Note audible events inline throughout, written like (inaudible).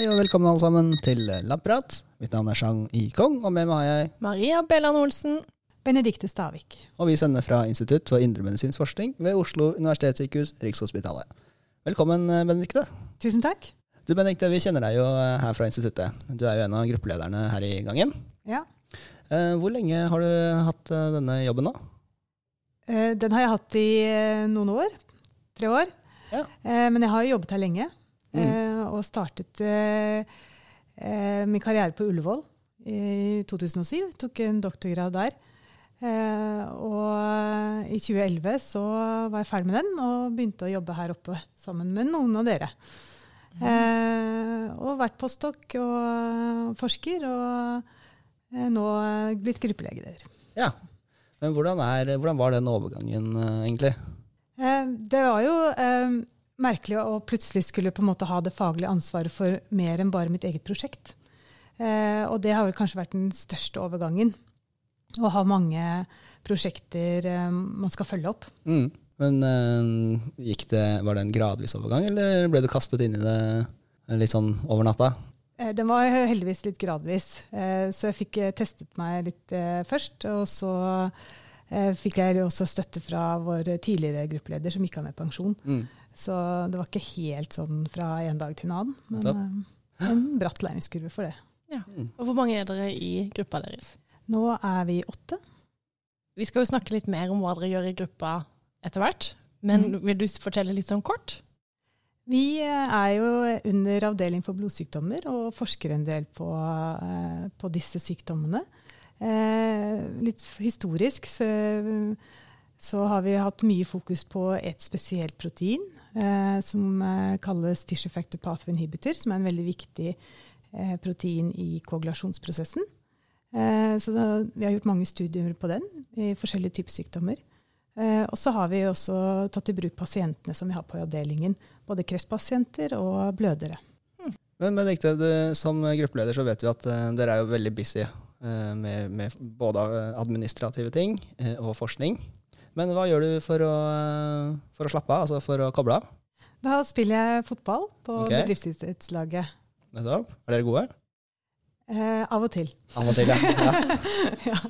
Hei og velkommen alle sammen til Labprat. Mitt navn er Chang Yikong, og med meg har jeg Maria Bellan Olsen. Benedikte Stavik. Og vi sender fra Institutt for indremedisinsk forskning ved Oslo universitetssykehus, Rikshospitalet. Velkommen, eh, Benedikte. Tusen takk. Du, Benedikte, vi kjenner deg jo eh, her fra instituttet. Du er jo en av gruppelederne her i gangen. Ja. Eh, Hvor lenge har du hatt denne jobben nå? Eh, Den har jeg hatt i noen år. Tre år. Ja. Eh, Men jeg har jo jobbet her lenge. Mm. eh, Og startet eh, eh, min karriere på Ullevål i 2007. Tok en doktorgrad der. Eh, Og i 2011 så var jeg ferdig med den og begynte å jobbe her oppe sammen med noen av dere. Eh, og vært postdok og forsker, og nå blitt gruppelege der. Ja. Men hvordan, er, hvordan var den overgangen, egentlig? Det var jo merkelig å plutselig skulle på en måte ha det faglige ansvaret for mer enn bare mitt eget prosjekt. Eh, og det har vel kanskje vært den største overgangen. Å ha mange prosjekter eh, man skal følge opp. Mm. Men eh, gikk det, var det en gradvis overgang, eller ble du kastet inn i det litt sånn over natta? Eh, Den var heldigvis litt gradvis, eh, så jeg fikk eh, testet meg litt eh, først. Og så eh, fikk jeg også støtte fra vår tidligere gruppeleder som gikk av med pensjon. Mm. Så det var ikke helt sånn fra en dag til en annen. Men eh, en bratt læringskurve for det. Ja. Mm. Og hvor mange er dere i gruppa deres? Nå er vi åtte. Vi skal jo snakke litt mer om hva dere gjør i gruppa etter hvert. Men Mhm. vil du fortelle litt sånn kort? Vi eh, er jo under avdeling for blodsykdommer og forsker en del på, eh, på disse sykdommene. Eh, litt historisk så, så har vi hatt mye fokus på et spesielt protein som eh, kalles tissue factor pathway inhibitor, som er en veldig viktig eh, protein i koagulasjonsprosessen. Eh, så da, vi har gjort mange studier på den i forskjellige typer sykdommer. Eh, og så har vi også tatt i bruk pasientene som vi har på avdelingen. Både kreftpasienter og blødere. Men Benedikte, som gruppeleder så vet vi at eh, dere er jo veldig busy eh, med, med både administrative ting eh, og forskning. Men hva gjør du for å, eh, for å slappe av, altså for å koble av? Da spiller jeg fotball på okay. bedriftsidrettslaget. Nettopp. Er dere gode? Eh, av og til. Av og til, ja. (laughs) ja. ja.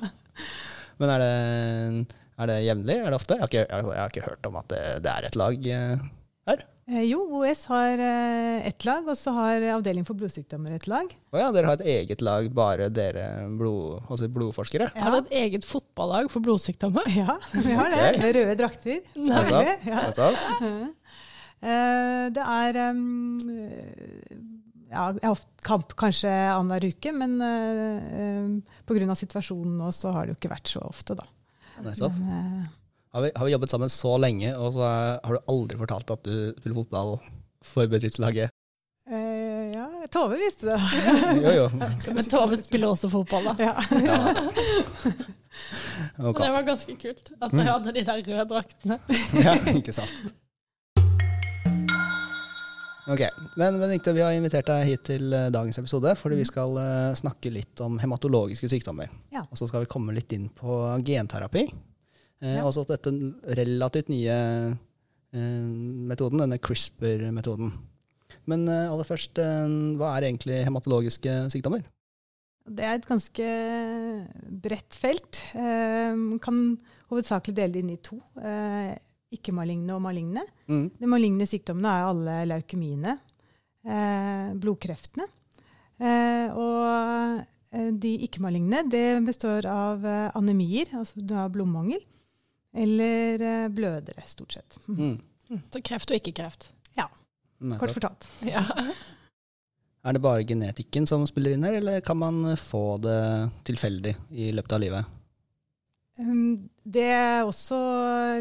Men er det, er det jevnlig? Er det ofte? Jeg har ikke, jeg, jeg har ikke hørt om at det, det er et lag eh, her. Eh, jo, OS har eh, ett lag, og så har avdeling for blodsykdommer et lag. Å ja, dere har et eget lag, bare dere blod, altså blodforskere? Har dere et eget fotballag for blodsykdommer? (laughs) Ja, vi har det. Med røde drakter. Nei. Ja. (laughs) Eh, det er um, ja, jeg har hatt kamp kanskje annenhver uke, men uh, pga. situasjonen nå så har det jo ikke vært så ofte, da. Nettopp. Men, eh, Har vi, har vi jobbet sammen så lenge, og så har du aldri fortalt at du spiller fotball for bedriftslaget? eh, ja, Tove visste det. (laughs) Jo, jo. (laughs) Men Tove spiller også fotball, da. ja. (laughs) Ja. Så det var ganske kult at dere hadde de der røde draktene. ja, ikke sant. Ok, men Benedikte, vi har invitert deg hit til eh, dagens episode fordi vi skal eh, snakke litt om hematologiske sykdommer. Ja. Og så skal vi komme litt inn på genterapi. Eh, Ja. Altså dette relativt nye eh, metoden, denne CRISPR-metoden. Men eh, aller først, hva er egentlig hematologiske sykdommer? Det er et ganske bredt felt. Eh, kan hovedsakelig dele det inn i to. Eh, Ikke-maligne og maligne. Mm. De maligne sykdommene er alle leukemiene, eh, blodkreftene. Eh, og de ikke-maligne det består av anemier, altså du har blodmangel, eller eh, blødere, stort sett. Mm. Mm. Så kreft og ikke kreft. Ja. Kort fortalt. Ja. (laughs) Er det bare genetikken som spiller inn her, eller kan man få det tilfeldig i løpet av livet? Um, Det er også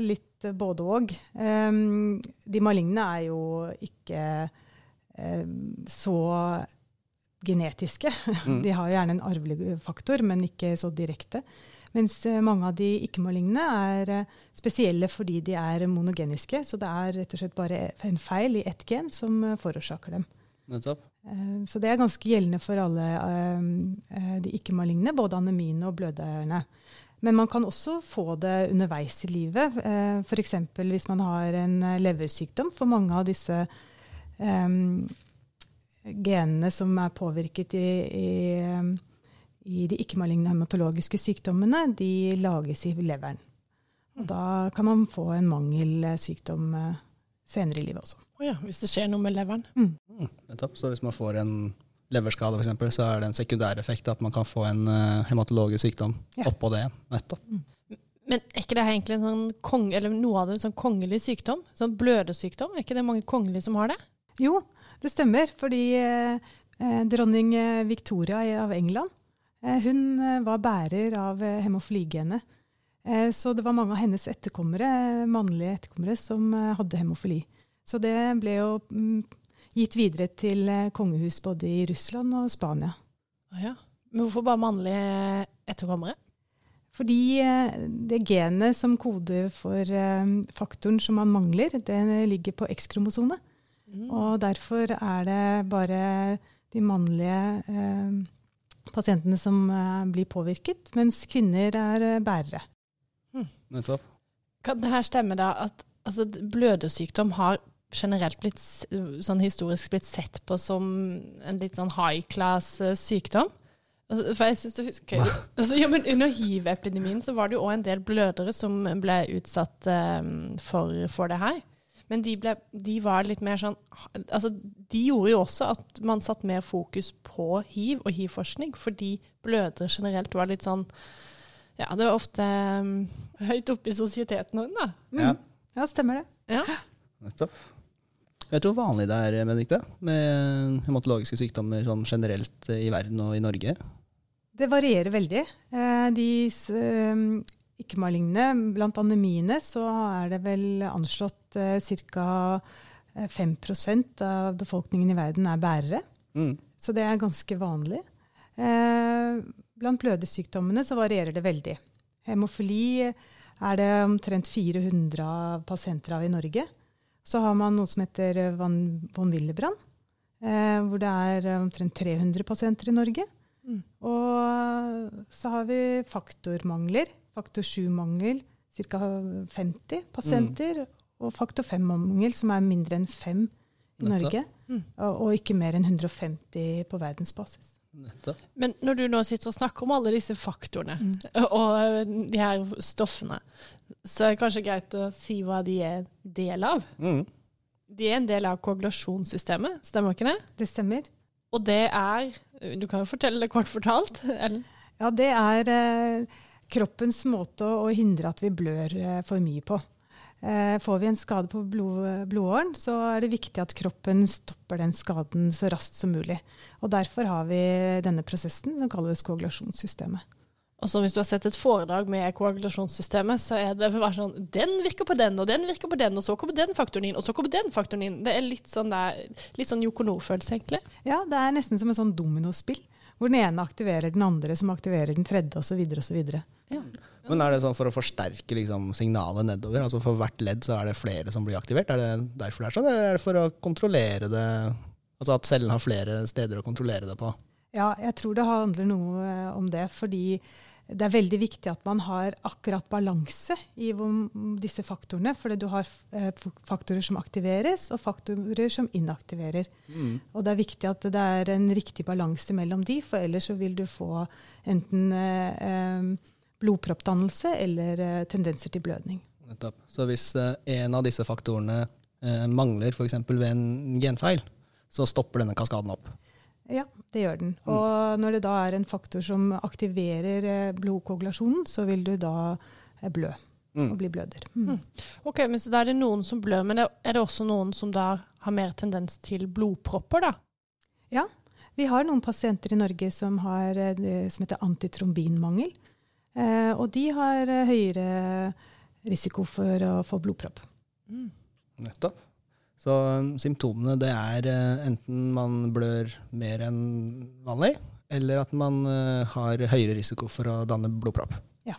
litt både og. Um, de malignene er jo ikke um, så genetiske. (laughs) Mm. De har jo gjerne en arvelig faktor, men ikke så direkte. Mens eh, mange av de ikke-maligne er eh, spesielle fordi de er monogeniske. Så det er rett og slett bare en feil i ett gen som eh, forårsaker dem. Nettopp. Så det er ganske gjeldende for alle de ikke-malignende, både anemiene og blødeierne. Men man kan også få det underveis i livet. F.eks. hvis man har en leversykdom. For mange av disse um, genene som er påvirket i, i, i de ikke-maligne hematologiske sykdommene, de lages i leveren. Og da kan man få en mangelsykdom eh, senere i livet også. Oh ja, hvis det skjer noe med leveren. Mm. Mm. Så hvis man får en leverskade, for eksempel, så er det en sekundæreffekt at man kan få en uh, hematologisk sykdom Ja. oppå det igjen. Nettopp. Men er ikke det egentlig en sånn kong, eller noe av det en sånn kongelig sykdom? Sånn blødersykdom? Er ikke det mange kongelige som har det? Jo, det stemmer. Fordi eh, eh, dronning eh, Victoria av England eh, hun eh, var bærer av eh, hemofiligenet. Eh, så det var mange av hennes etterkommere, eh, mannlige etterkommere som eh, hadde hemofili. Så det ble jo mm, gitt videre til eh, kongehus både i Russland og Spania. Ja. Men hvorfor bare mannlige etterkommere? Fordi eh, det genet som koder for eh, faktoren som man mangler, det ligger på X-kromosomet. Mm. Og derfor er det bare de mannlige eh, pasientene som eh, blir påvirket, mens kvinner er bærere. bærere. Nettopp. Kan det her stemme da at altså, blødersykdom har generelt blitt, sånn historisk blitt sett på som en litt sånn high class eh, sykdom? Altså, for jeg synes du husker (laughs) altså, ja, men Under hiv-epidemien så var det jo òg en del blødere som ble utsatt um, for, for det her. Men de, ble, de var litt mer sånn altså, De gjorde jo også at man satt mer fokus på hiv og hiv-forskning, fordi blødere generelt var litt sånn Ja, det var ofte um, høyt oppe i sosieteten òg, da. Ja, Ja, stemmer det. Ja. nettopp. Vet du hvor vanlig det er, Benedikte, med hematologiske sykdommer sånn generelt i verden og i Norge? Det varierer veldig. Eh, De eh, ikke-maligne, blant anemiene, så er det vel anslått eh, ca. 5 av befolkningen i verden er bærere. Mm. Så det er ganske vanlig. Eh, Blant blødersykdommene så varierer det veldig. Hemofili er det omtrent 400 pasienter av i Norge. Så har man noe som heter von, von Willebrand, eh, hvor det er omtrent 300 pasienter i Norge. Mm. Og så har vi faktormangler. Faktor 7-mangel, ca. 50 pasienter. Og faktor 5-mangel, som er mindre enn 5 i. Norge. Mm. Og, og ikke mer enn 150 på verdensbasis. Nettopp. Men når du nå sitter og snakker om alle disse faktorene Mm. (laughs) og de her stoffene, så er det kanskje greit å si hva de er del av. Mm. De er en del av koagulasjonssystemet, stemmer ikke det? Det stemmer. Og det er Du kan jo fortelle det kort fortalt. (laughs) Eller? Ja, det er eh, kroppens måte å, å hindre at vi blør eh, for mye på. Eh, får vi en skade på blod, blodåren, så er det viktig at kroppen stopper den skaden så raskt som mulig. Og Derfor har vi denne prosessen som kalles koagulasjonssystemet. Og så hvis du har sett et foredrag med koagulasjonssystemet, så er det bare sånn Den virker på den, og den virker på den, og så kommer den faktoren inn, og så kommer den faktoren inn. Det er litt sånn, der, litt sånn Joko Nord-følelse, egentlig. Ja, det er nesten som en sånn dominospill, hvor den ene aktiverer den andre, som aktiverer den tredje, osv. osv. Ja. Men er det sånn for å forsterke liksom, signalet nedover? Altså For hvert ledd så er det flere som blir aktivert? Er det derfor det er sånn, eller er det for å kontrollere det? Altså at cellen har flere steder å kontrollere det på? Ja, jeg tror det handler noe eh, om det, fordi det er veldig viktig at man har akkurat balanse i disse faktorene. Fordi du har eh, faktorer som aktiveres, og faktorer som inaktiverer. Mm. Og det er viktig at det er en riktig balanse mellom de, for ellers så vil du få enten eh, blodproppdannelse eller eh, tendenser til blødning. Nettopp. Så hvis eh, en av disse faktorene eh, mangler f.eks. ved en genfeil, så stopper denne kaskaden opp? Ja, det gjør den. Og når det da er en faktor som aktiverer blodkoagulasjonen, så vil du da blø Mm. og bli bløder. Mm. Ok, men så da er det noen som blør, men er det også noen som da har mer tendens til blodpropper, da? Vi har noen pasienter i Norge som har det som heter antitrombinmangel. Eh, og de har eh, høyere risiko for å få blodpropp. Mm. Nettopp. Så um, symptomene det er eh, enten man blør mer enn vanlig, eller at man har høyere risiko for å danne blodpropp. Ja.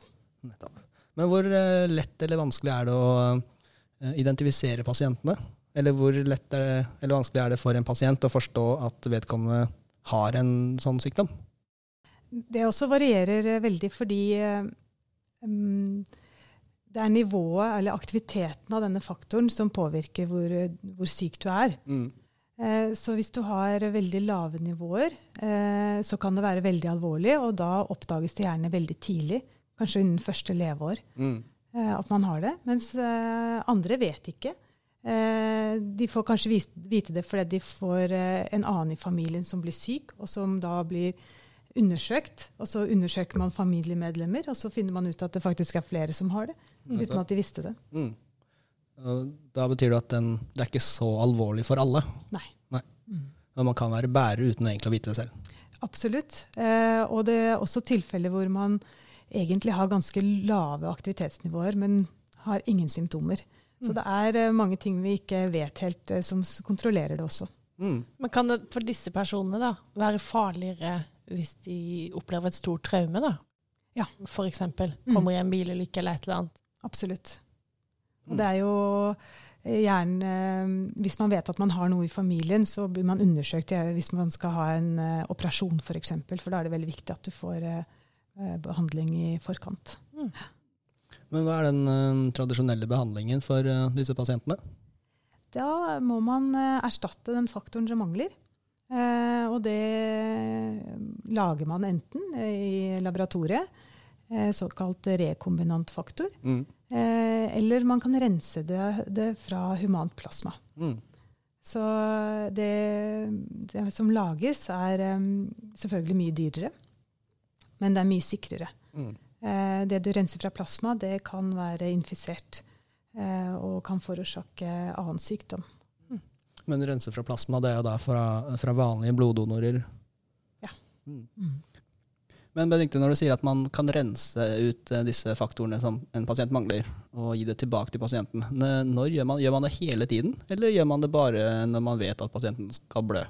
Nettopp. Men hvor lett eller vanskelig er det å identifisere pasientene? Eller hvor lett er det, eller vanskelig er det for en pasient å forstå at vedkommende har en sånn sykdom? Det også varierer eh, veldig fordi eh, mm, det er nivået eller aktiviteten av denne faktoren som påvirker hvor, hvor syk du er. Mm. Eh, så hvis du har veldig lave nivåer, eh, så kan det være veldig alvorlig, og da oppdages det gjerne veldig tidlig, kanskje innen første leveår, Mm. eh, at man har det. Mens eh, andre vet ikke. Eh, de får kanskje vite det fordi de får eh, en annen i familien som blir syk, og som da blir undersøkt. Og så undersøker man familiemedlemmer, og så finner man ut at det faktisk er flere som har det, uten at de visste det. Mm. Da betyr det at den, det er ikke så alvorlig for alle. Nei. Men man kan være bærer uten egentlig å vite det selv. Absolutt. Eh, og det er også tilfeller hvor man egentlig har ganske lave aktivitetsnivåer, men har ingen symptomer. Så det er eh, mange ting vi ikke vet helt, eh, som kontrollerer det også. Mm. Men kan det for disse personene da være farligere hvis de opplever et stort traume, da? Ja. For eksempel. Mm. Kommer i en bilulykke eller et eller annet. Absolutt. Mm. Og det er jo eh, gjerne eh, Hvis man vet at man har noe i familien, så blir man undersøkt hvis man skal ha en eh, operasjon, f.eks. For, eksempel, for da er det veldig viktig at du får eh, eh, behandling i forkant. Men hva er den tradisjonelle behandlingen for disse pasientene? Da må man erstatte den faktoren som mangler. Eh, og det lager man enten eh, i laboratoriet, eh, såkalt rekombinant faktor, Mm. eh, eller man kan rense det, det fra humant plasma. Mm. Så det, det som lages, er eh, selvfølgelig mye dyrere, men det er mye sikrere. Mm. Eh, det du renser fra plasma, det kan være infisert eh, og kan forårsake annen sykdom. Men rense fra plasma, det er jo da fra, fra vanlige bloddonorer? Ja. Mm. Men Benedikte, når du sier at man kan rense ut eh, disse faktorene som en pasient mangler, og gi det tilbake til pasienten, når gjør man, gjør man det hele tiden, eller gjør man det bare når man vet at pasienten skal blø?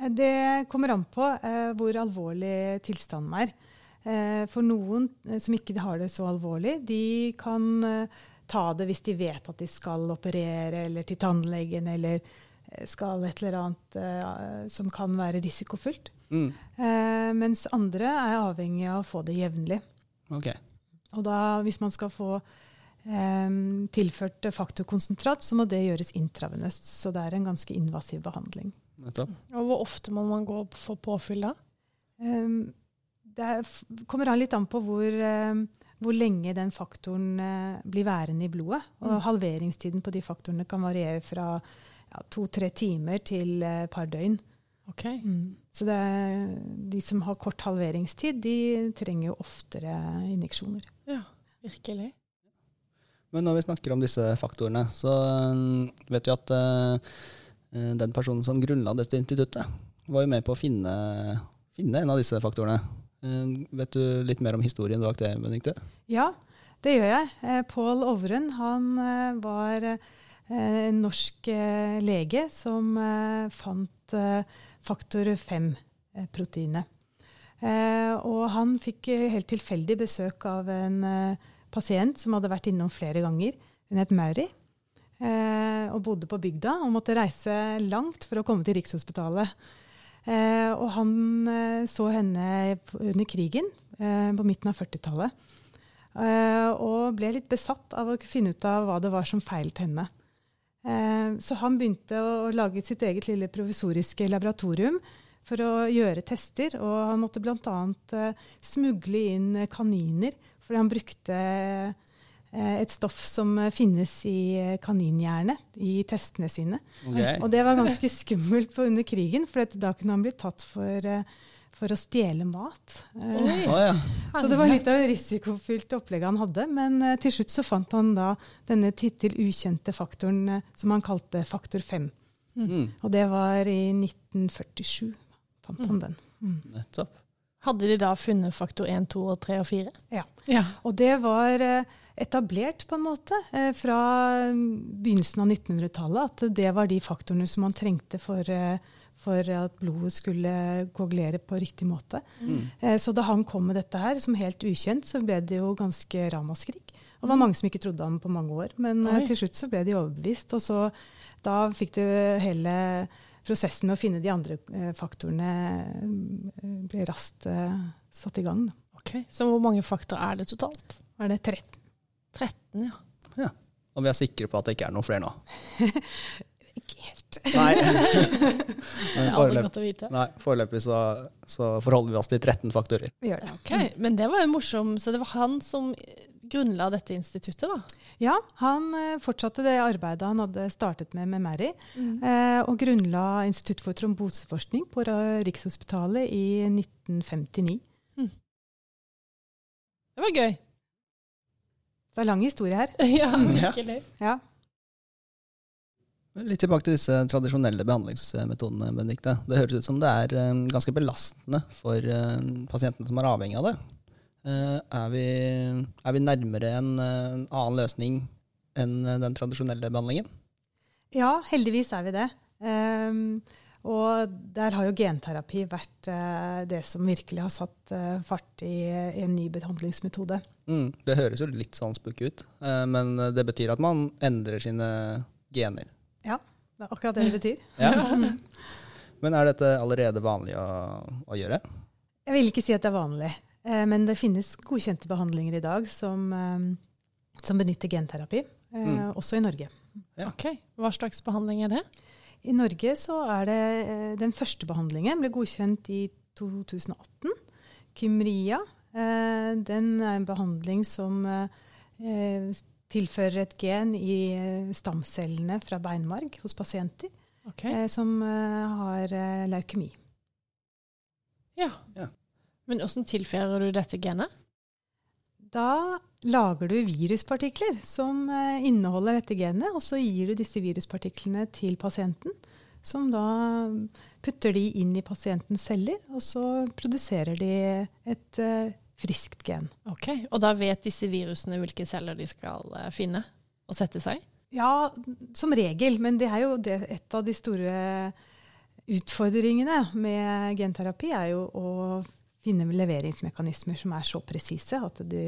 Eh, Det kommer an på eh, hvor alvorlig tilstanden er. Eh, for noen eh, som ikke har det så alvorlig, de kan eh, ta det hvis de vet at de skal operere eller til tannlegen eller skal et eller annet eh, som kan være risikofylt. Mm. Eh, mens andre er avhengig av å få det jevnlig. Okay. Og da, hvis man skal få eh, tilført faktorkonsentrat, så må det gjøres intravenøst. Så det er en ganske invasiv behandling. Nettopp. Og hvor ofte må man gå for påfyll da? Det er, kommer an litt an på hvor, hvor lenge den faktoren eh, blir værende i blodet. Og Mm. halveringstiden på de faktorene kan variere fra ja, to-tre timer til et par døgn. Ok. Så det er, de som har kort halveringstid, de trenger jo oftere injeksjoner. Ja, virkelig. Men når vi snakker om disse faktorene, så mm, vet vi at eh, eh, den personen som grunnla dette instituttet, var jo med på å finne, finne en av disse faktorene. Uh, vet du litt mer om historien bak det, Benedicte? Ja, det gjør jeg. Eh, Pål Overund han eh, var eh, en norsk eh, lege som eh, fant eh, faktor 5-proteinet. Eh, og han fikk eh, helt tilfeldig besøk av en eh, pasient som hadde vært innom flere ganger. Hun het Mary eh, og bodde på bygda og måtte reise langt for å komme til Rikshospitalet. Eh, og han eh, så henne under krigen eh, på midten av 40-tallet. Eh, og ble litt besatt av å finne ut av hva det var som feilte henne. Eh, så han begynte å, lage sitt eget lille provisoriske laboratorium for å gjøre tester. Og han måtte bl.a. Uh, smugle inn eh, kaniner, fordi han brukte eh, et stoff som eh, finnes i kaninhjerne i testene sine. Og det var ganske skummelt på under krigen, for da kunne han bli tatt for, eh, for å stjele mat. Oh, ja. så det var litt av et risikofylt opplegg han hadde. Men eh, til slutt så fant han da denne tittel ukjente faktoren eh, som han kalte faktor 5. Mm. Og det var i 1947 fant han den. Mm. Nettopp. Hadde de da funnet faktor 1, 2, og 3 og 4? Ja. ja. Og det var etablert på en måte fra mm, begynnelsen av 1900-tallet at det var de faktorene som man trengte for, for at blodet skulle koagulere på riktig måte. Mm. Eh, Så da han kom med dette her som helt ukjent, så ble det jo ganske ramaskrik. Og det var mange som ikke trodde ham på mange år, men eh, Oi. til slutt så ble de overbevist. Og så da fikk det hele prosessen med å finne de andre eh, faktorene eh, ble raskt eh, satt i gang. Ok, Så hvor mange faktorer er det totalt? Er det 13? 13, ja. Og vi er sikre på at det ikke er noen flere nå. ikke (laughs) helt. Nei. (laughs) (laughs) Men foreløpig, nei, foreløpig så, så forholder vi oss til 13 faktorer. Vi gjør det. Okay. Men det var jo morsom, så det var han som grunnla dette instituttet, da? Ja, han eh, fortsatte det arbeidet han hadde startet med med Mary, mm. og grunnla Institutt for tromboseforskning på Rikshospitalet i 1959. Det var gøy. Det er lang historie her. (laughs) ja, Ja. virkelig. Ja. Litt tilbake til disse tradisjonelle behandlingsmetodene. Benedikte. Det høres ut som det er eh, ganske belastende for eh, pasientene som er avhengig av det. Eh, er, vi, er vi nærmere en, annen løsning enn den tradisjonelle behandlingen? Ja, heldigvis er vi det. Ehm, og der har jo genterapi vært det som virkelig har satt fart i, en ny behandlingsmetode. Mm, det høres jo litt sånn spooky ut, men det betyr at man endrer sine gener. Ja, det er akkurat det det betyr. (laughs) Ja. (laughs) Men er dette allerede vanlig å, å gjøre? Jeg vil ikke si at det er vanlig, eh, men det finnes godkjente behandlinger i dag som, eh, som benytter genterapi, eh, Mm. også i Norge. Ja. Ok, Hva slags behandling er det? I Norge så er det eh, den første behandlingen ble godkjent i 2018. Kymria. Eh, den er en behandling som eh, eh, tilfører et gen i eh, stamcellene fra beinmarg hos pasienter okay. eh, som eh, har leukemi. ja. Ja. Men hvordan tilfører du dette genet? Da lager du viruspartikler som eh, inneholder dette genet, og så gir du disse viruspartiklene til pasienten, som da putter de inn i pasientens celler, og så produserer de et eh, friskt gen. Ok, Og da vet disse virusene hvilke celler de skal eh, finne og sette seg? Ja, som regel, men det er jo det, et av de store utfordringene med genterapi, er jo å finne leveringsmekanismer som er så presise at du,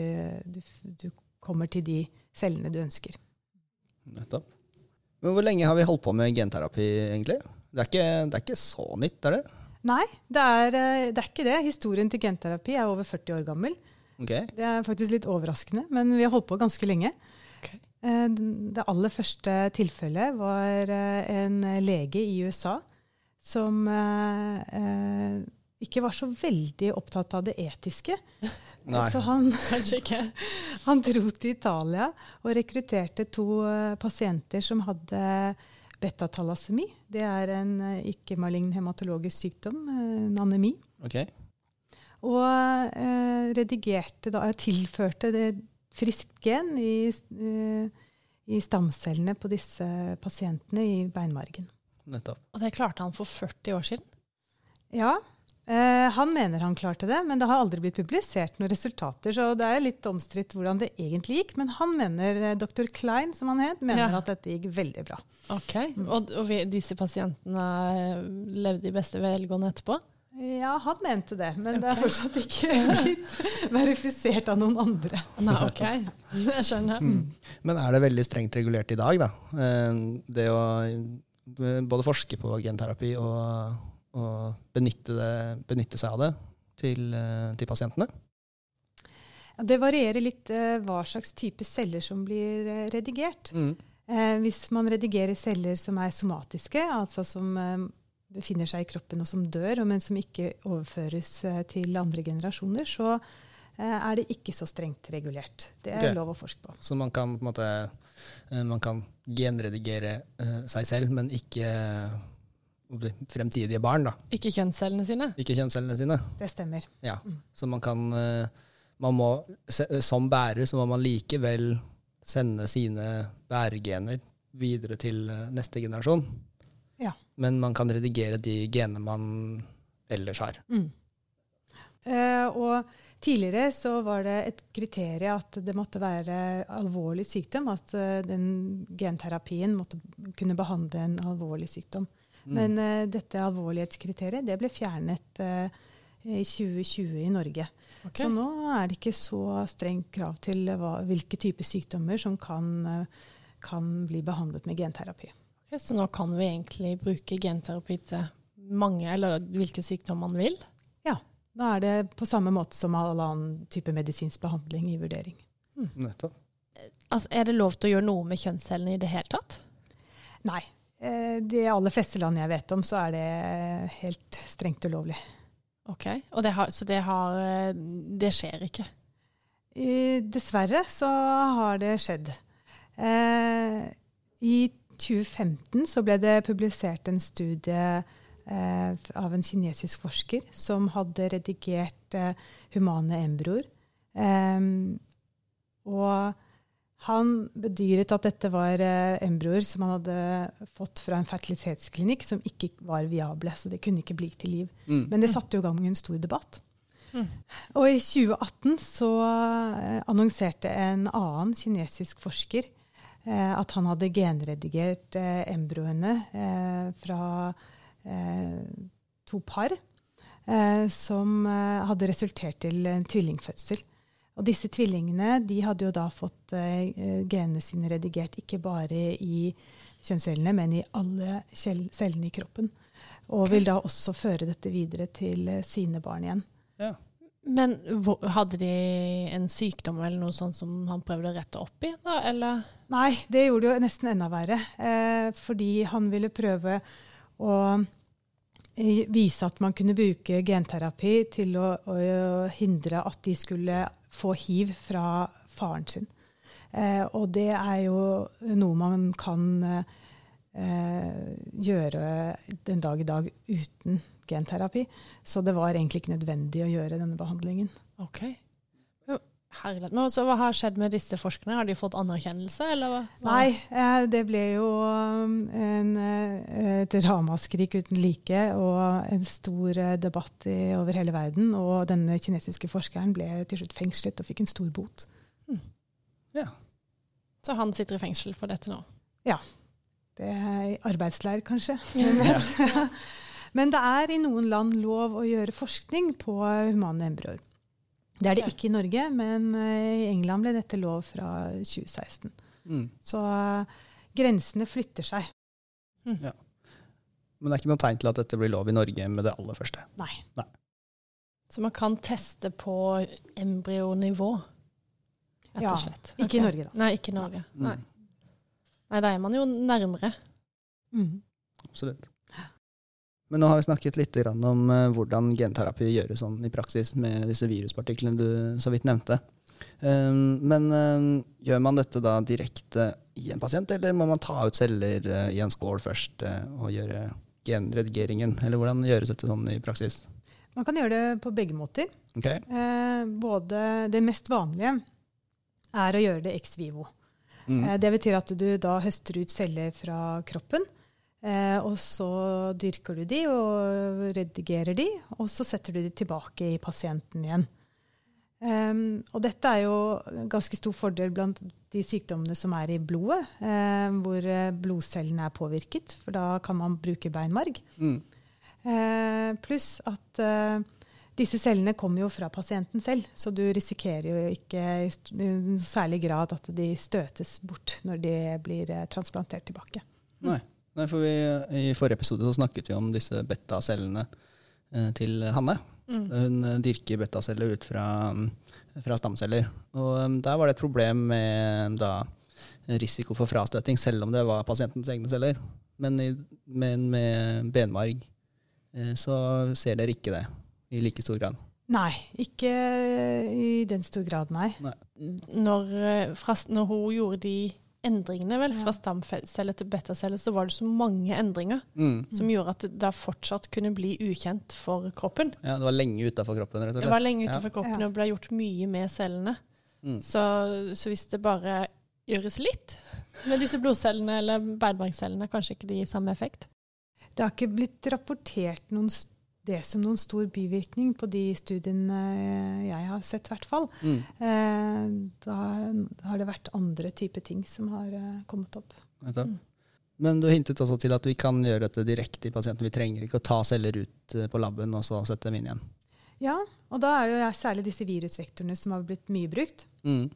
du, du kommer til de cellene du ønsker. Nettopp. Men hvor lenge har vi holdt på med genterapi, egentlig? Det er ikke, det er ikke så nytt, er det? Nei, det er, eh, det er ikke det. Historien til genterapi er over 40 år gammel. Okay. Det er faktisk litt overraskende, men vi har holdt på ganske lenge. Ok. Eh, Det aller første tilfellet var eh, en lege i USA som ikke var så veldig opptatt av det etiske. (laughs) Nei. Så han, (laughs) (laughs) han dro til Italia og rekrutterte to pasienter som hadde betatalasemi. Det er en eh, ikke-malign hematologisk sykdom, eh, en anemi. Ok. Og eh, redigerte da, tilførte det friskt gen i, eh, i stamcellene på disse pasientene i beinmargen. Nettopp. Og det klarte han for 40 år siden? Ja, eh, han mener han klarte det, men det har aldri blitt publisert noen resultater. Så det er litt omstridt hvordan det egentlig gikk. Men han mener, eh, dr. Klein som han het, mener Ja. at dette gikk veldig bra. Ok, Og, og vi, disse pasientene eh, levde i beste velgående etterpå? Ja, han mente det, men det er fortsatt ikke (laughs) blitt verifisert av noen andre. Nei, ok. (laughs) Jeg skjønner. Men er det veldig strengt regulert i dag, da? Eh, Det å eh, både forske på genterapi og, og benytte, det, benytte seg av det til, eh, til pasientene? Det varierer litt eh, hva slags type celler som blir eh, redigert. Eh, hvis man redigerer celler som er somatiske, altså som eh, befinner seg i kroppen og som dør, men som ikke overføres eh, til andre generasjoner, så er det ikke så strengt regulert. Det er okay. lov å forske på. Så man kan på måte man kan genredigere seg selv, men ikke fremtidige barn. da. Ikke kjønnscellene sine? Ikke kjønnscellene sine. Det stemmer. Ja. Mm. Så man kan eh, man må, Som bærer så må man likevel sende sine bæregener videre til eh, neste generasjon. Ja. Men man kan redigere de genene man ellers har. Mm. Eh, og tidligere så var det et kriterium at det måtte være alvorlig sykdom. At eh, den genterapien måtte kunne behandle en alvorlig sykdom. Mm. Men uh, dette alvorlighetskriteriet det ble fjernet eh, i 2020 i Norge. Okay. Så nå er det ikke så strengt krav til hva, hvilke typer sykdommer som kan, eh, kan bli behandlet med genterapi. Okay, så nå kan vi egentlig bruke genterapi til mange, eller hvilke sykdommer man vil? Ja. Da er det på samme måte som all annen type medisinsk behandling i vurdering. Nettopp. Altså, er det lov til å gjøre noe med kjønnscellene i det hele tatt? Nei. Eh, de aller fleste land jeg vet om, så er det helt strengt ulovlig. Ok, det har, Så det, har, eh, det skjer ikke? I, dessverre så har det skjedd. Eh, I 2015 så ble det publisert en studie eh, av en kinesisk forsker som hadde redigert eh, humane embryoer. Eh, og han bedyret at dette var eh, embryoer som han hadde fått fra en fertilitetsklinikk som ikke var viable, så det kunne ikke bli til liv. Mm. Men det satte jo i gang en stor debatt. Mm. Og i 2018 så eh, annonserte en annen kinesisk forsker eh, at han hadde genredigert eh, embryoene eh, fra eh, to par eh, som eh, hadde resultert til en tvillingfødsel. Og disse tvillingene de hadde jo da fått eh, genene sine redigert ikke bare i kjønnscellene, men i alle cellene i kroppen. Og vil da også føre dette videre til eh, sine barn igjen. Ja. Men hadde de en sykdom eller noe sånt som han prøvde å rette opp i, da, eller? Nei, det gjorde det jo nesten enda verre. Eh, fordi han ville prøve å eh, vise at man kunne bruke genterapi til å, å hindre at de skulle få hiv fra faren sin. Eh, og det er jo noe man kan eh, gjøre den dag i dag uten genterapi. Så det var egentlig ikke nødvendig å gjøre denne behandlingen. Ok. Herlighet. Men så hva har skjedd med disse forskerne? Har de fått anerkjennelse, eller hva? Nei, eh, det ble jo um, en, eh, et ramaskrik uten like og en stor eh, debatt i, over hele verden. Og denne kinesiske forskeren ble til slutt fengslet og fikk en stor bot. ja. Så han sitter i fengsel for dette nå? Ja. Det er arbeidsleir, kanskje. (laughs) Ja. (laughs) Men det er i noen land lov å gjøre forskning på humane embryoer. Det er det ikke i Norge, men eh, i England ble dette lov fra 2016. Mm. Så eh, grensene flytter seg. Men det er ikke noe tegn til at dette blir lov i Norge med det aller første. Nei. Så man kan teste på embryonivå, rett Ja, og slett? Ikke i Norge, da. Nei, ikke i Norge. Mm. Nei. Nei, da er man jo nærmere. Mm. Absolutt. Men nå har vi snakket litt om eh, hvordan genterapi gjøres sånn i praksis med disse viruspartiklene du så vidt nevnte. Um, men um, gjør man dette da direkte i en pasient, eller må man ta ut celler eh, i en skål først eh, og gjøre genredigeringen? Eller hvordan gjøres dette sånn i praksis? Man kan gjøre det på begge måter. Ok? Eh, både det mest vanlige er å gjøre det ex vivo. Mm. Det betyr at du da høster ut celler fra kroppen, eh, og så dyrker du de og redigerer de, og så setter du de tilbake i pasienten igjen. Um, og dette er jo ganske stor fordel blant de sykdommene som er i blodet, eh, hvor eh, blodcellene er påvirket, for da kan man bruke beinmarg. Mm. Eh, pluss at eh, disse cellene kommer jo fra pasienten selv, så du risikerer jo ikke i i særlig grad at de støtes bort når de blir eh, transplantert tilbake. Nei. Nei, for vi, I forrige episode så snakket vi om disse betacellene eh, til Hanne. Mm. Hun eh, dyrker betaceller ut fra, mm, fra stamceller. Og mm, der var det et problem med da, risiko for frastøting, selv om det var pasientens egne celler. Men, i, men med benmarg eh, så ser dere ikke det i like stor grad. Nei, ikke i den stor grad, nei. Når, eh, fra, når hun gjorde de endringene vel, fra stamceller til betacelle så var det så mange endringer Mm. som gjorde at det da fortsatt kunne bli ukjent for kroppen. Ja, det var lenge utafor kroppen, rett og slett. Det var lenge Ja. utenfor kroppen Ja. og ble gjort mye med cellene. Mm. Så, så hvis det bare gjøres litt med disse blodcellene eller beinmargcellene, kanskje ikke det gir samme effekt? Det har ikke blitt rapportert noen, det som noen stor bivirkning på de studiene eh, jeg har sett, i hvert fall. Mm. Eh, da har det vært andre typer ting som har eh, kommet opp. Mm. Men du hintet også til at vi kan gjøre dette direkte i pasienten. Vi trenger ikke å ta celler ut eh, på laben og så sette dem inn igjen. Ja, og da er det jo særlig disse virusvektorene som har blitt mye brukt. Mm.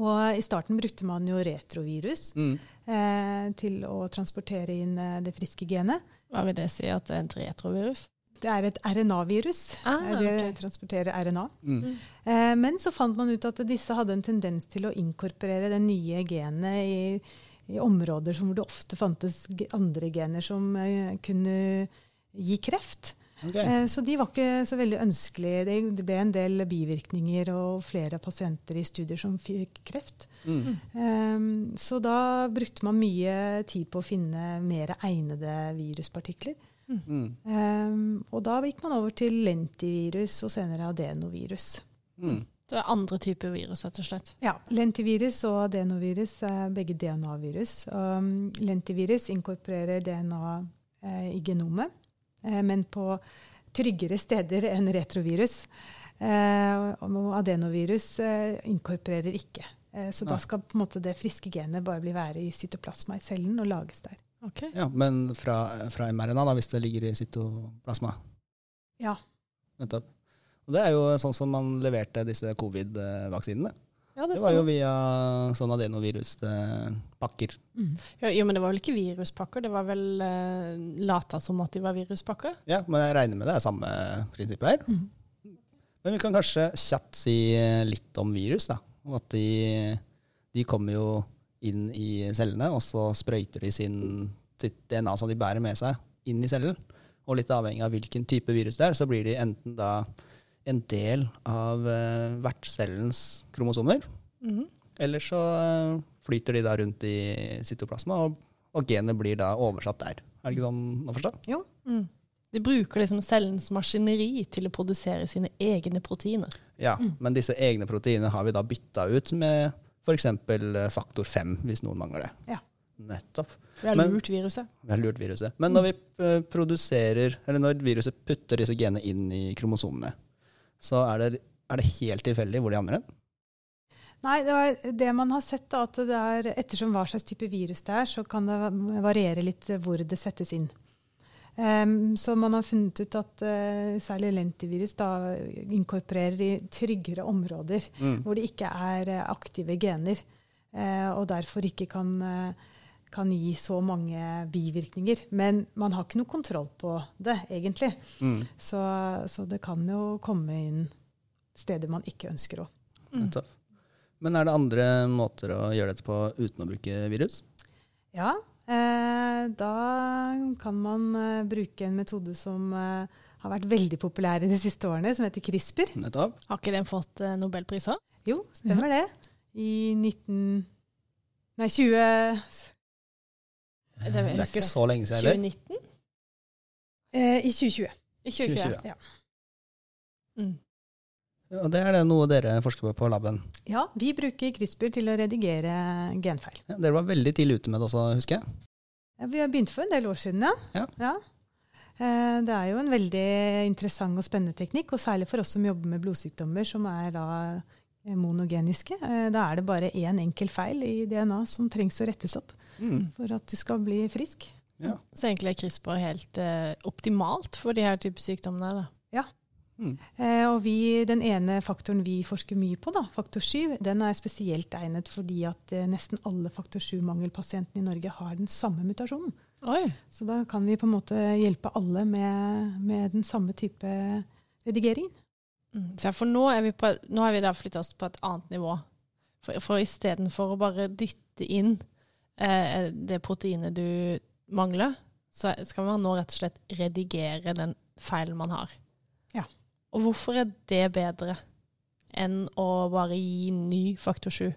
Og i starten brukte man jo retrovirus Mm. eh, til å transportere inn det friske genet. Hva vil det si at det er et retrovirus? Det er et RNA-virus. Ah, okay. det transporterer RNA. Mm. Eh, men så fant man ut at disse hadde en tendens til å inkorporere det nye genet i, i områder hvor det ofte fantes andre gener som eh, kunne gi kreft. Okay. Eh, Så de var ikke så veldig ønskelige. Det- Det ble en del bivirkninger og flere pasienter i studier som fikk kreft. Mm. Um, Så da brukte man mye tid på å finne mer egnede viruspartikler. Mm. Um, Og da gikk man over til lentivirus og senere adenovirus. Mm. Det er andre typer virus, rett og slett. Ja, Lentivirus og adenovirus er begge DNA-virus. Um, lentivirus inkorporerer DNA eh, i genomet, eh, men på tryggere steder enn retrovirus. Eh, og adenovirus eh, inkorporerer ikke. Eh, så Nei. da skal på en måte det friske genet bare bli være i cytoplasma i cellen og lages der. Ok. Ja, men fra, fra mRNA, da, hvis det ligger i cytoplasma. Ja. Nettopp. Og det er jo sånn som man leverte disse covid-vaksinene. Ja, det Det var jo via sånn adenoviruspakker. Jo, jo, men det var vel ikke viruspakker? Det var vel uh, lata som at de var viruspakker? Ja, men jeg regner med det er samme prinsippet her. Mm. Men vi kan kanskje kjapt si litt om virus. da. Og at de, de kommer jo inn i cellene, og så sprøyter de sin, sitt DNA som de bærer med seg, inn i cellen. Og litt avhengig av hvilken type virus det er, så blir de enten da en del av uh, vertscellens kromosomer, Mhm. eller så eh, flyter de da rundt i cytoplasma, og, og genet blir da oversatt der. Er det ikke sånn å forstå? Mm. De bruker liksom cellens maskineri til å produsere sine egne proteiner. Ja, men disse egne proteinene har vi da bytta ut med f.eks. faktor 5, hvis noen mangler det. Ja. Nettopp. Vi har lurt viruset. Vi har lurt viruset. Men når vi eh, produserer, eller når viruset putter disse genene inn i kromosomene, så er det, er det helt tilfeldig hvor de havner hen? Nei, det, var det man har sett, da, at det er, ettersom hva slags type virus det er, så kan det variere litt hvor det settes inn. Em, så man har funnet ut at eh, særlig lentivirus da inkorporerer i tryggere områder Mm. hvor det ikke er eh, aktive gener, eh, og derfor ikke kan, kan gi så mange bivirkninger. Men man har ikke noe kontroll på det, egentlig. Mm. Så, så det kan jo komme inn steder man ikke ønsker å. Mm. Men er det andre måter å gjøre dette på uten å bruke virus? Ja, da kan man eh, bruke en metode som eh, har vært veldig populær i de siste årene, som heter CRISPR. Nettopp. Har ikke den fått eh, nobelpriser? Jo, stemmer det. I 19... Nei, 20... Det Det er ikke så lenge siden eller? 2019? Eh, I 2020. I 2020. 2020. Ja. Mm. Og det er det noe dere forsker på på laben. Ja, vi bruker CRISPR til å redigere genfeil. Ja, dere var veldig tidlig ute med det også, husker jeg. Ja, vi har begynt for en del år siden, ja. Ja. Eh, Det er jo en veldig interessant og spennende teknikk, og særlig for oss som jobber med blodsykdommer som er da monogeniske. Eh, Da er det bare én enkel feil i DNA som trengs å rettes opp Mm. for at du skal bli frisk. Ja. Så egentlig er CRISPR helt eh, optimalt for de her type sykdommene? Da. Mm. Eh, Og vi, den ene faktoren vi forsker mye på, da, faktor 7, den er spesielt egnet fordi at eh, nesten alle faktor 7-mangelpasientene i Norge har den samme mutasjonen. Oi. Så da kan vi på en måte hjelpe alle med, med den samme type redigering. Mm. For nå er vi, på, nå har vi da flytta oss på et annet nivå. For, for istedenfor å bare dytte inn eh, det proteinet du mangler, så skal man nå rett og slett redigere den feilen man har. Ja. Og hvorfor er det bedre enn å bare gi ny faktor 7?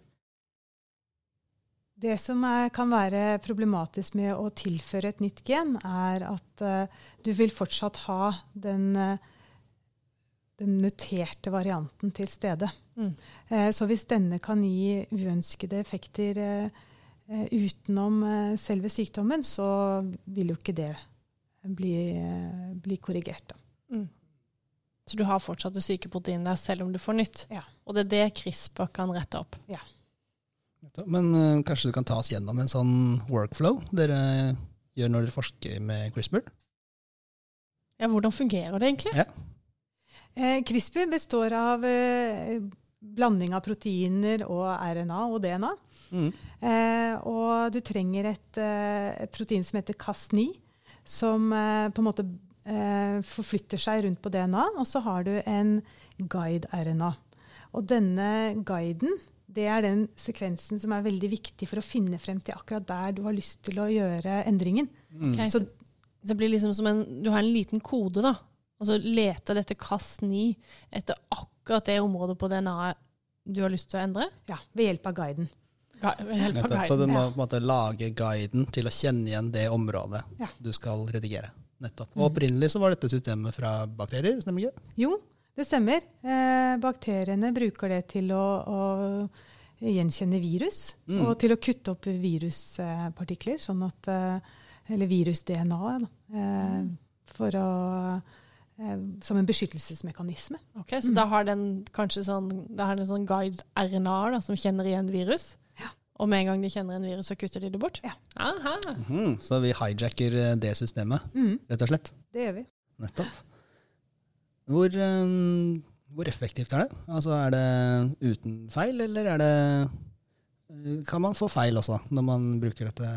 Det som er, kan være problematisk med å tilføre et nytt gen, er at uh, du vil fortsatt ha den, uh, den muterte varianten til stede. Mm. Uh, så hvis denne kan gi uønskede effekter utenom selve sykdommen, så vil jo ikke det bli, bli korrigert. Da. Mm. Så du har fortsatt det syke proteinet der selv om du får nytt. Ja. Og det er det CRISPR kan rette opp. Ja. Men eh, kanskje du kan ta oss gjennom en sånn workflow dere gjør når dere forsker med CRISPR? Ja, hvordan fungerer det egentlig? Eh, CRISPR består av eh, blanding av proteiner og RNA og DNA. Mm. Eh, og du trenger et, eh, protein som heter Cas9, som eh, på en måte eh, forflytter seg rundt på DNA. Og så har du en guide-RNA. Og denne guiden det er den sekvensen som er veldig viktig for å finne frem til akkurat der du har lyst til å gjøre endringen. Mm. Ok, Så- så det blir liksom som en Du har en liten kode, da. Og så leter dette Cas9 etter akkurat det området på DNA-et du har lyst til å endre. Ja, Ved hjelp av guiden. Nettopp. Så du må ja. på en måte lage guiden til å kjenne igjen det området Ja. du skal redigere. Nettopp. Og opprinnelig så var dette systemet fra bakterier, stemmer ikke det? Jo, det stemmer. Eh, bakteriene bruker det til å, å gjenkjenne virus, Mm. og til å kutte opp viruspartikler, sånn at, eh, eller virus-DNA, eh, for å, eh, som en beskyttelsesmekanisme. Ok, Så Mm. da har den kanskje sånn, da har den sånn guide-RNA som kjenner igjen virus? Og med en gang de kjenner en virus, så kutter de det bort? Ja. Aha. -hmm. Så vi hijacker eh, det systemet, Mm, rett og slett. det gjør vi. Nettopp. Hvor, um, hvor effektivt er det? Altså, er det uten feil, eller er det eh, Kan man få feil også når man bruker dette,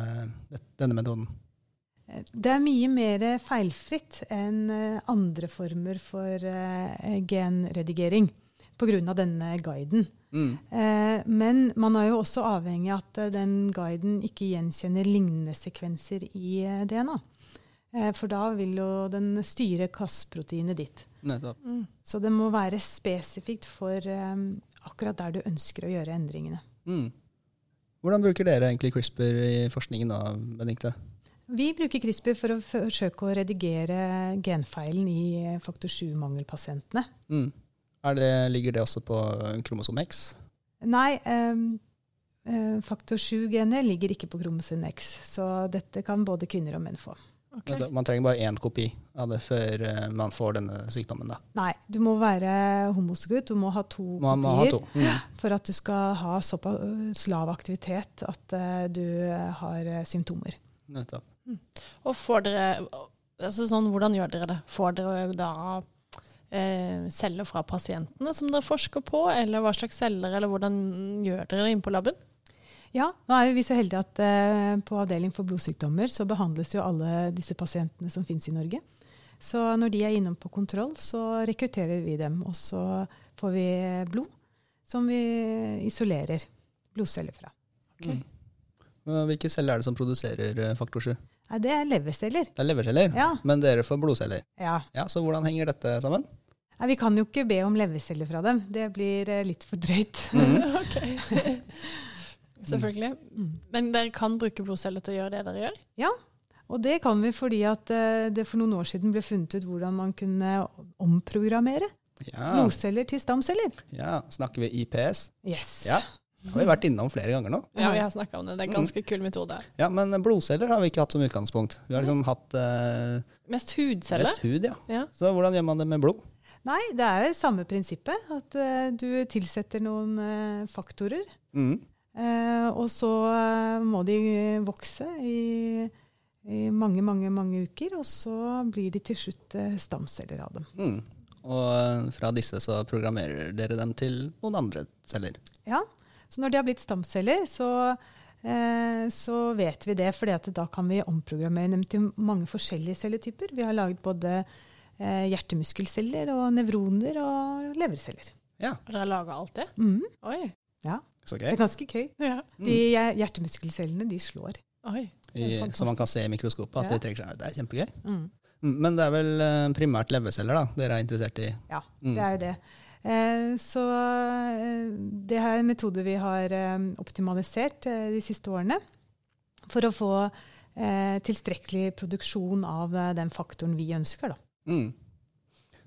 denne metoden? Eh, Det er mye mer feilfritt enn andre former for genredigering pga. denne guiden. Mm. Eh, Men man er jo også avhengig av at eh, den guiden ikke gjenkjenner lignende sekvenser i eh, DNA. Eh, For da vil jo den styre Cas-proteinet ditt. Mm. Så det må være spesifikt for akkurat der du ønsker å gjøre endringene. Mm. Hvordan bruker dere egentlig CRISPR i forskningen da, Benedikte? Vi bruker CRISPR for å forsøke å redigere genfeilen i faktor 7-mangelpasientene. Mm. Er det, ligger det også på kromosom X? Nei, ehm, eh, faktor 7-genet ligger ikke på kromosom X, så dette kan både kvinner og menn få. Okay. Man trenger bare én kopi av det før eh, man får denne sykdommen. da. Nei, du må være homosegutt. du må ha to Man må ha kopier to. Mm. for at du skal ha såpass lav aktivitet at eh, du har eh, symptomer. Nettopp. Og får dere altså sånn, Hvordan gjør dere det? Får dere da eh, celler fra pasientene som dere forsker på, eller hva slags celler, eller hvordan gjør dere det inne på laben? Ja, nå er vi så heldige at eh, på avdeling for blodsykdommer så behandles jo alle disse pasientene som finnes i Norge. Så når de er innom på kontroll, så rekrutterer vi dem. Og så får vi blod som vi isolerer blodceller fra. Okay. Mm. Hvilke celler er det som produserer eh, faktor 7? Nei, det er leverceller. Det er leverceller, Ja. men dere får blodceller. ja. Ja, Så hvordan henger dette sammen? Nei, vi kan jo ikke be om leverceller fra dem. Det blir eh, litt for drøyt. (laughs) (laughs) (laughs) Mm. ok. Selvfølgelig. Mm. Men dere kan bruke blodceller til å gjøre det dere gjør? Ja, og det kan vi fordi at eh, det for noen år siden ble funnet ut hvordan man kunne omprogrammere Ja, blodceller til stamceller. ja. Snakker vi IPS? Yes. Ja. Det har vi vært innom flere ganger nå. Ja, vi har snakka om det. Det er en ganske kul metode. Ja, Men blodceller har vi ikke hatt som utgangspunkt. Vi har liksom hatt eh, Mest hudceller. mest hud, ja. Ja. Så hvordan gjør man det med blod? Nei, det er jo samme prinsippet. At uh, du tilsetter noen uh, faktorer. Mm. Uh, og så må de vokse i, i mange, mange, mange uker. Og så blir de til slutt stamceller av dem. Mm. Og fra disse så programmerer dere dem til noen andre celler. Ja, Så når de har blitt stamceller, så, eh, så vet vi det. For da kan vi omprogrammere dem til mange forskjellige celletyper. Vi har laget både hjertemuskelceller og nevroner og leverceller. Ja, Og dere laga alt det? Mm. Oi. så Det er ganske gøy. Ja. De hjertemuskelcellene de slår. Oi. I, så man kan se i mikroskopet at Ja. Det trekker seg ut. Det er kjempegøy. Mm. Mm, Men det er vel eh, primært leverceller da, dere er interessert i? Ja, Mm. det er jo det. Eh, så eh, det er en metode vi har eh, optimalisert eh, de siste årene for å få eh, tilstrekkelig produksjon av eh, den faktoren vi ønsker. Da. Mm.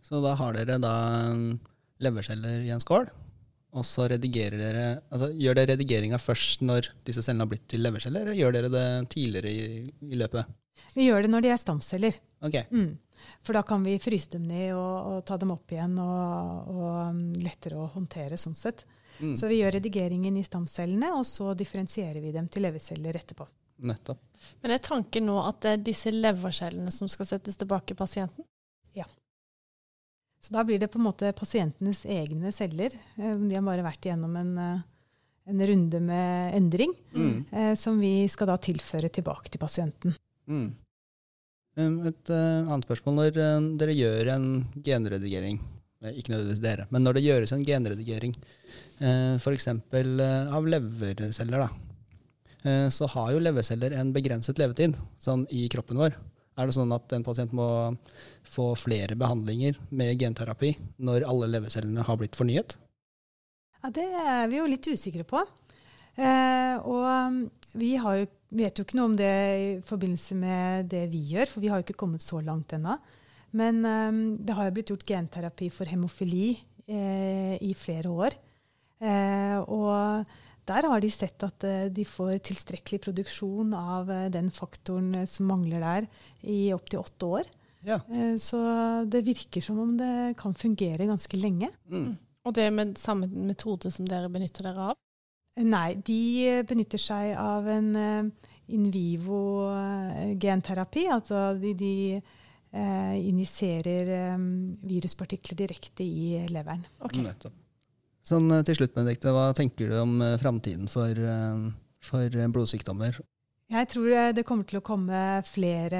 Så da har dere da mm, leverceller i en skål, og så redigerer dere altså Gjør dere redigeringa først når disse cellene har blitt til leverceller, eller gjør dere det tidligere i, i løpet? Vi gjør det når de er stamceller. Okay. Mm. For da kan vi fryse dem ned og, og ta dem opp igjen, og, og um, lettere å håndtere sånn sett. Mm. Så vi gjør redigeringen i stamcellene, og så differensierer vi dem til leverceller etterpå. Nettopp. Men er tanken nå at det er disse levercellene som skal settes tilbake i pasienten? Så da blir det på en måte pasientenes egne celler. Eh, De har bare vært igjennom en, eh, en runde med endring, Mm. eh, som vi skal da tilføre tilbake til pasienten. Mm. Um, Et annet spørsmål. Når dere gjør en genredigering, ikke nødvendigvis dere, men når det gjøres en genredigering, f.eks. Av leverceller, da, så har jo leverceller en begrenset levetid sånn i kroppen vår. Er det sånn at en pasient må få flere behandlinger med genterapi når alle levercellene har blitt fornyet? Ja, Det er vi jo litt usikre på. Eh, og vi jo, vet jo ikke noe om det i forbindelse med det vi gjør, for vi har jo ikke kommet så langt ennå. Men eh, det har jo blitt gjort genterapi for hemofili eh, i flere år. Eh, og der har de sett at eh, de får tilstrekkelig produksjon av eh, den faktoren eh, som mangler der, i opptil åtte år. Ja. Eh, så det virker som om det kan fungere ganske lenge. Mm. Og det er med samme metode som dere benytter dere av? Nei, de benytter seg av en in vivo eh, genterapi. Altså de, de eh, injiserer eh, viruspartikler direkte i leveren. Ok. Sånn eh, til slutt, Benedikte, hva tenker du om eh, framtiden for, eh, for blodsykdommer? Jeg tror det kommer til å komme flere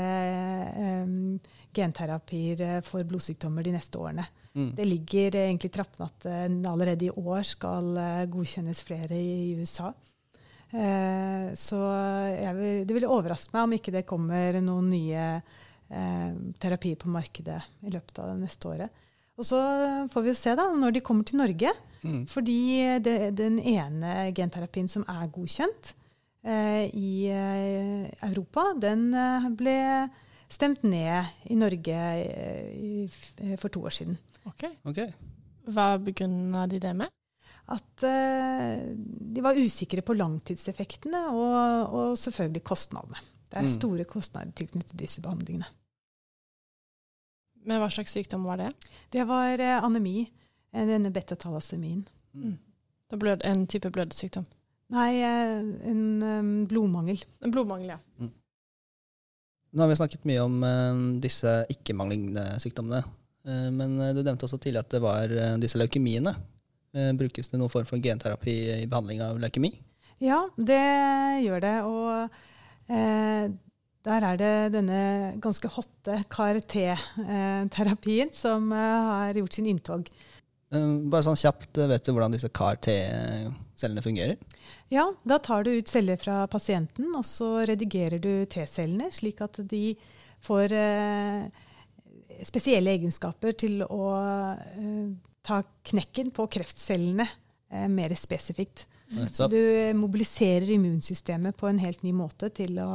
um, genterapier for blodsykdommer de neste årene. Mm. Det ligger egentlig i trappene at allerede i år skal godkjennes flere i USA. Uh, så vil, det ville overraske meg om ikke det kommer noen nye uh, terapier på markedet i løpet av det neste året. Og så får vi se da, når de kommer til Norge. Mm. Fordi det, den ene genterapien som er godkjent eh, i eh, Europa, den eh, ble stemt ned i Norge eh, i, for to år siden. Ok. okay. Hva begrunna de det med? At eh, de var usikre på langtidseffektene og, og selvfølgelig kostnadene. Det er Mm. store kostnader tilknyttet disse behandlingene. Men hva slags sykdom var det? Det var eh, anemi, eh, denne betathalassemien. Mm. det er blød, en type blødsykdom. Nei, eh, en blodmangel. En blodmangel, ja. Nå har vi snakket mye om eh, disse ikke-manglende sykdommene. Eh, men du nevnte også tidligere at det var disse leukemiene. Eh, brukes det noen form for genterapi i behandling av leukemi? Ja, det gjør det. Og eh, der er det denne ganske hotte KRT-terapien som eh, har gjort sin inntog. Eh, bare sånn kjapt, eh, vet du hvordan disse CAR-T-cellene fungerer? Ja, da tar du ut celler fra pasienten, og så redigerer du T-cellene, slik at de får spesielle egenskaper til å ta knekken på kreftcellene mer spesifikt. Så du mobiliserer immunsystemet på en helt ny måte til å,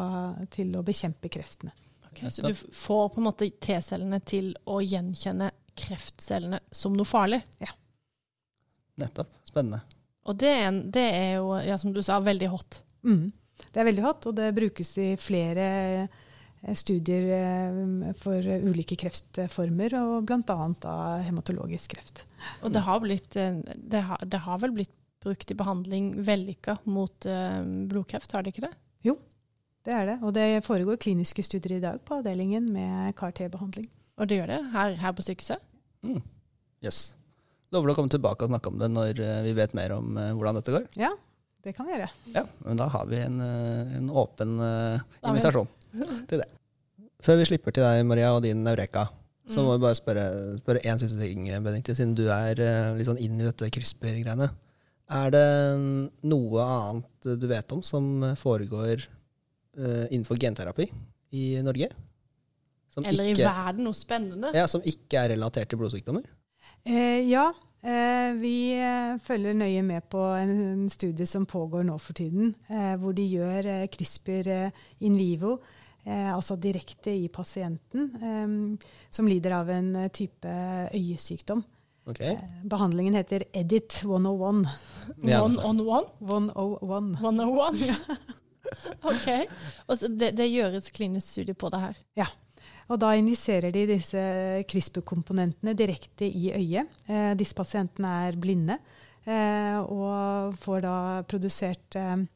til å bekjempe kreftene. Okay, Så du får på en måte T-cellene til å gjenkjenne kreftcellene som noe farlig. Ja. Nettopp. Spennende. Og det er, en, det er jo, ja, som du sa, veldig hot. Mm. Det er veldig hot, og det brukes i flere eh, studier eh, for ulike kreftformer, og bl.a. av hematologisk kreft. Og det har, blitt, det har, det har vel blitt brukt i behandling vellykka mot eh, blodkreft, har det ikke det? Jo, Det er det. Og det foregår kliniske studier i dag på avdelingen med CAR-T-behandling. Og det gjør det her, her på sykehuset? Mm. Yes. Lover du å komme tilbake og snakke om det når eh, vi vet mer om eh, hvordan dette går? Ja, det kan vi gjøre. Ja, men da har vi en, en åpen invitasjon (laughs) til det. Før vi slipper til deg, Maria, og din Eureka, så Mm. må vi bare spørre, spørre en siste ting, Benedicte, siden du er litt sånn inn i dette CRISPR-greiene. Er det noe annet du vet om som foregår uh, innenfor genterapi i Norge? Som Eller i verden, noe spennende? ja, som ikke er relatert til blodsykdommer? Eh, ja, eh, vi eh, følger nøye med på en, en studie som pågår nå for tiden, eh, hvor de gjør CRISPR in vivo, eh, altså direkte i pasienten, eh, som lider av en type øyesykdom. Ok. Eh, behandlingen heter EDIT 101. Ja. One on one? 101. 101? (laughs) ok. Og så det, det gjøres klinisk studie på det her? Ja. Og da injiserer de disse CRISPR-komponentene direkte i øyet. Eh, disse pasientene er blinde eh, og får da produsert eh,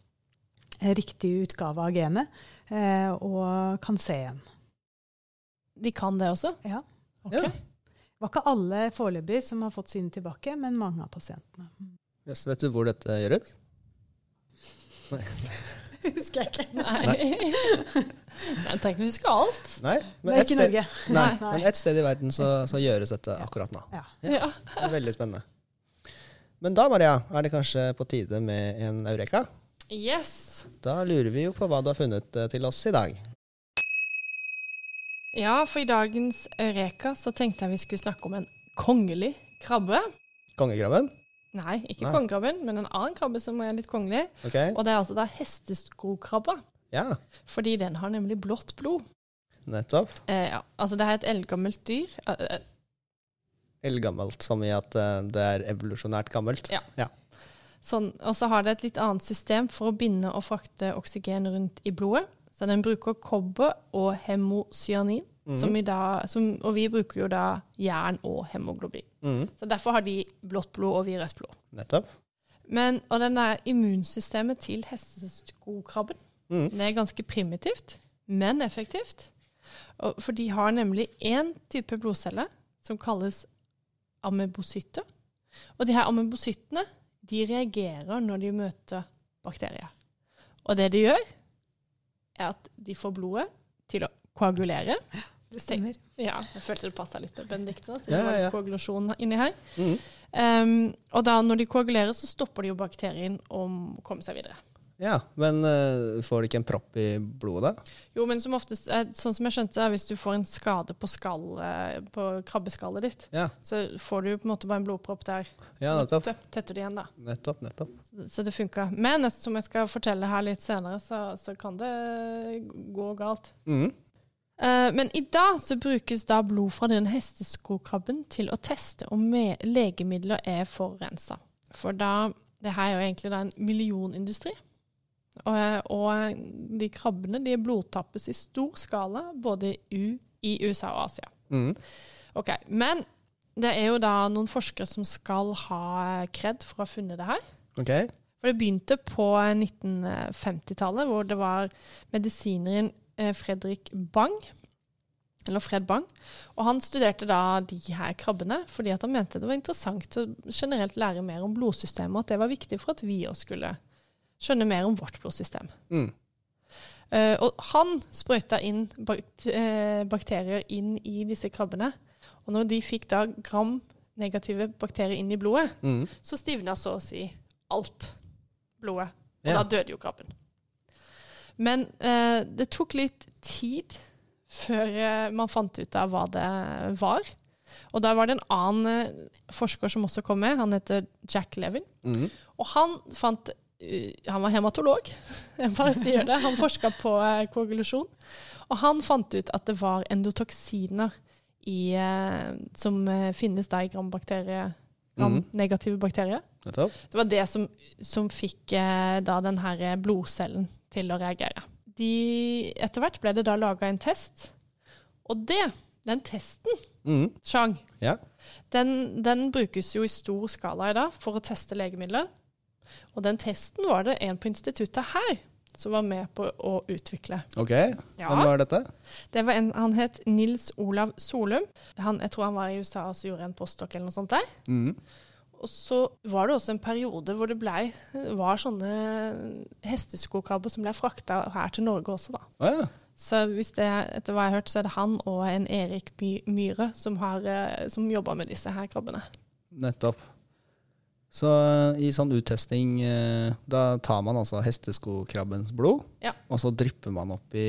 riktig utgave av genet eh, og kan se igjen. De kan det også? Ja. Ok. Ja. Det var ikke alle foreløpig som har fått sine tilbake, men mange av pasientene. Yes, vet du hvor dette gjøres? Nei. (laughs) husker jeg ikke. Nei. Nei, Jeg tenker ikke husker alt. Nei, Det er ikke sted, Norge. nei, Nei. men ett sted i verden så, så gjøres dette akkurat nå. Ja. Ja. Det er veldig spennende. Men da, Maria, er det kanskje på tide med en eureka? Yes. Da lurer vi jo på hva du har funnet eh, til oss i dag. Ja, for i dagens Eureka så tenkte jeg vi skulle snakke om en kongelig krabbe. Kongekrabben? Nei, ikke Nei. kongekrabben, men en annen krabbe som er litt kongelig. Ok. Og det er altså da hesteskokrabba. Ja, Fordi den har nemlig blått blod. nettopp. Eh, ja, altså det er et eldgammelt dyr. Eh, eh, Eldgammelt, som i at eh, det er evolusjonært gammelt. Ja. Sånn, og så har det et litt annet system for å binde og frakte oksygen rundt i blodet. Så den bruker kobber og hemocyanin, Mm. som da, som, og vi bruker jo da jern og hemoglobin. Mm. Så derfor har de blått blod og vi rødt blod. nettopp. Men, og den der immunsystemet til hesteskokrabben, mm. det er ganske primitivt, men effektivt. Og, for de har nemlig én type blodcelle som kalles amebosytter. Og de her amebosyttene de reagerer når de møter bakterier. Og det de gjør, er at de får blodet til å koagulere. Det stemmer. Ja, jeg følte det passa litt med Benedicte, siden Ja, ja, ja. koagulasjon inni her. Mhm. Um, og da når de koagulerer, så stopper de jo bakterien om å komme seg videre. Ja, men uh, får de ikke en propp i blodet? Jo, men som oftest, eh, sånn som jeg skjønte, er hvis du får en skade på, skall, på krabbeskallet ditt, Ja, så får du på en måte bare en blodpropp der. ja nettopp. Tetter det igjen, da. Nettopp, nettopp. Så- Så det funka. Men som jeg skal fortelle her litt senere, så, så kan det gå galt. Mm. Eh, men i dag så brukes da blod fra den hesteskokrabben til å teste om legemidler er forurensa. For da Det her er jo egentlig da en millionindustri. Og, og de krabbene de blodtappes i stor skala både i, i USA og Asia. Mm. Ok, Men det er jo da noen forskere som skal ha kred for å ha funnet det her. Okay. For det begynte på 1950-tallet, hvor det var medisineren eh, Fredrik Bang, eller Fred Bang, og han studerte da de her krabbene fordi at han mente det var interessant å generelt lære mer om blodsystemet, og at det var viktig for at vi også skulle skjønne mer om vårt blodsystem. Mm. Uh, og han sprøyta inn eh, bakterier inn i disse krabbene, og når de fikk da gram negative bakterier inn i blodet, mm. så stivna så å si alt blodet. Og Ja. da døde jo krabben. Men uh, det tok litt tid før uh, man fant ut av hva det var. Og da var det en annen forsker som også kom med. Han heter Jack Levin. Mm. Og han fant Han var hematolog, (laughs) jeg bare sier det. Han forska på eh, koagulasjon. Og han fant ut at det var endotoksiner i, eh, som eh, finnes da i grambakterier. Mhm. Gram-negative bakterier. Det var det som, som fikk eh, da den her blodcellen til å reagere. De, etter hvert ble det da laga en test, og det, den testen. Chang, Ja. den, den brukes jo i stor skala i dag for å teste legemidler. Og den testen var det en på instituttet her som var med på å utvikle. Ok. Ja. Hvem var dette? Det var en, han het Nils Olav Solum. Han, jeg tror han var i USA og gjorde en postdoc eller noe sånt der. Mm. Og så var det også en periode hvor det ble, var sånne hesteskokabber som ble frakta her til Norge også, da. Å ja. Så hvis det, etter hva jeg har hørt, så er det han og en Erik Myhre som, har, eh, som jobber med disse her krabbene. Nettopp. Så eh, i sånn uttesting, eh, da tar man altså hesteskokrabbens blod, Ja. og så drypper man oppi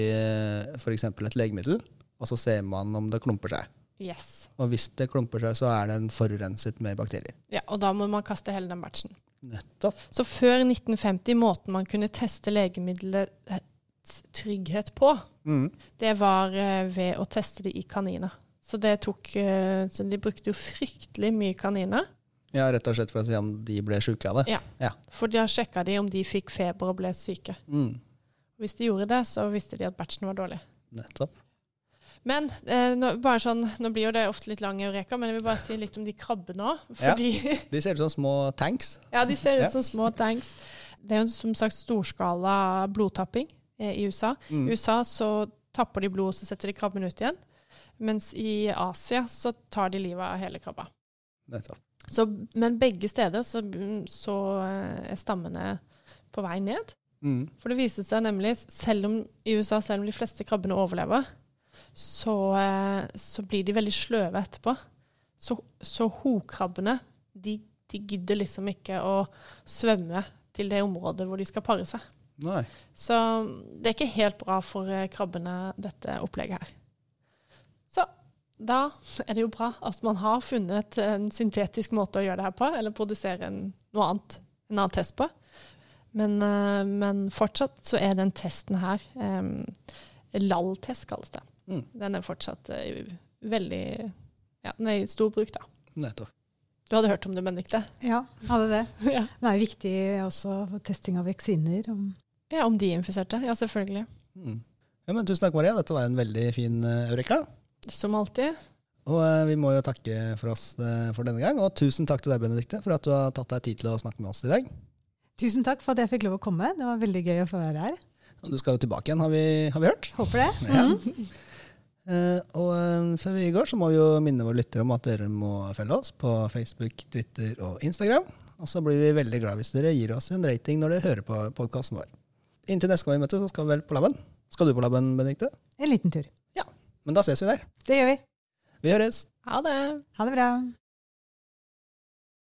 f.eks. et legemiddel, og så ser man om det klumper seg. Yes. Og hvis det klumper seg, så er den forurenset med bakterier. Ja, og da må man kaste hele den batchen. Nettopp. Så før 1950, måten man kunne teste legemiddelets trygghet på, mm. det var eh, ved å teste det i kaniner. Så det tok eh, Så de brukte jo fryktelig mye kaniner. Ja, rett og slett for å se om de ble syke av det. Ja. Ja. For da sjekka de om de fikk feber og ble syke. Mm. Hvis de gjorde det, så visste de at batchen var dårlig. Nettopp. Men eh, nå, bare sånn, nå blir jo det ofte litt lang eureka, men jeg vil bare si litt om de krabbene òg. Ja. De ser ut som små tanks. (laughs) ja, de ser ut Ja. som små tanks. Det er jo som sagt storskala blodtapping eh, i USA. Mm. I USA så tapper de blod, og så setter de krabben ut igjen. Mens i Asia så tar de livet av hele krabba. Nettopp. Så, men begge steder så, så eh, er stammene på vei ned. Mm. For det viser seg nemlig, selv om i USA, selv om de fleste krabbene overlever, så, eh, så blir de veldig sløve etterpå. Så, så hokrabbene, de, de gidder liksom ikke å svømme til det området hvor de skal pare seg. Nei. Så det er ikke helt bra for eh, krabbene, dette opplegget her. Da er det jo bra at man har funnet en syntetisk måte å gjøre det her på, eller produsere en, noe annet, en annen test på. Men, eh, men fortsatt så er den testen her um, LAL-test, kalles det. Mm. Den er fortsatt uh, veldig Ja, den er i stor bruk, da. Nettopp. Du hadde hørt om det, Benedicte? Ja, hadde det. (laughs) ja. Det er viktig også for testing av vaksiner. Om ja, om de infiserte. Ja, selvfølgelig. Mm. Ja, men tusen takk, Maria. Dette var en veldig fin uh, Eureka. Som alltid. Og eh, vi må jo takke for oss eh, for denne gang. Og tusen takk til deg, Benedikte, for at du har tatt deg tid til å snakke med oss i dag. Tusen takk for at jeg fikk lov å komme. Det var veldig gøy å få være her. Og du skal jo tilbake igjen, har vi, har vi hørt? Håper det. Ja. Mhm. Uh, (laughs) og uh, før vi går, så må vi jo minne våre lyttere om at dere må følge oss på Facebook, Twitter og Instagram. Og så blir vi veldig glad hvis dere gir oss en rating når dere hører på podkasten vår. Inntil neste gang vi møtes, så skal vi vel på laben. Skal du på laben, Benedikte? En liten tur. Men da ses vi der. Det gjør vi. Vi høres. Ha det! Ha det bra.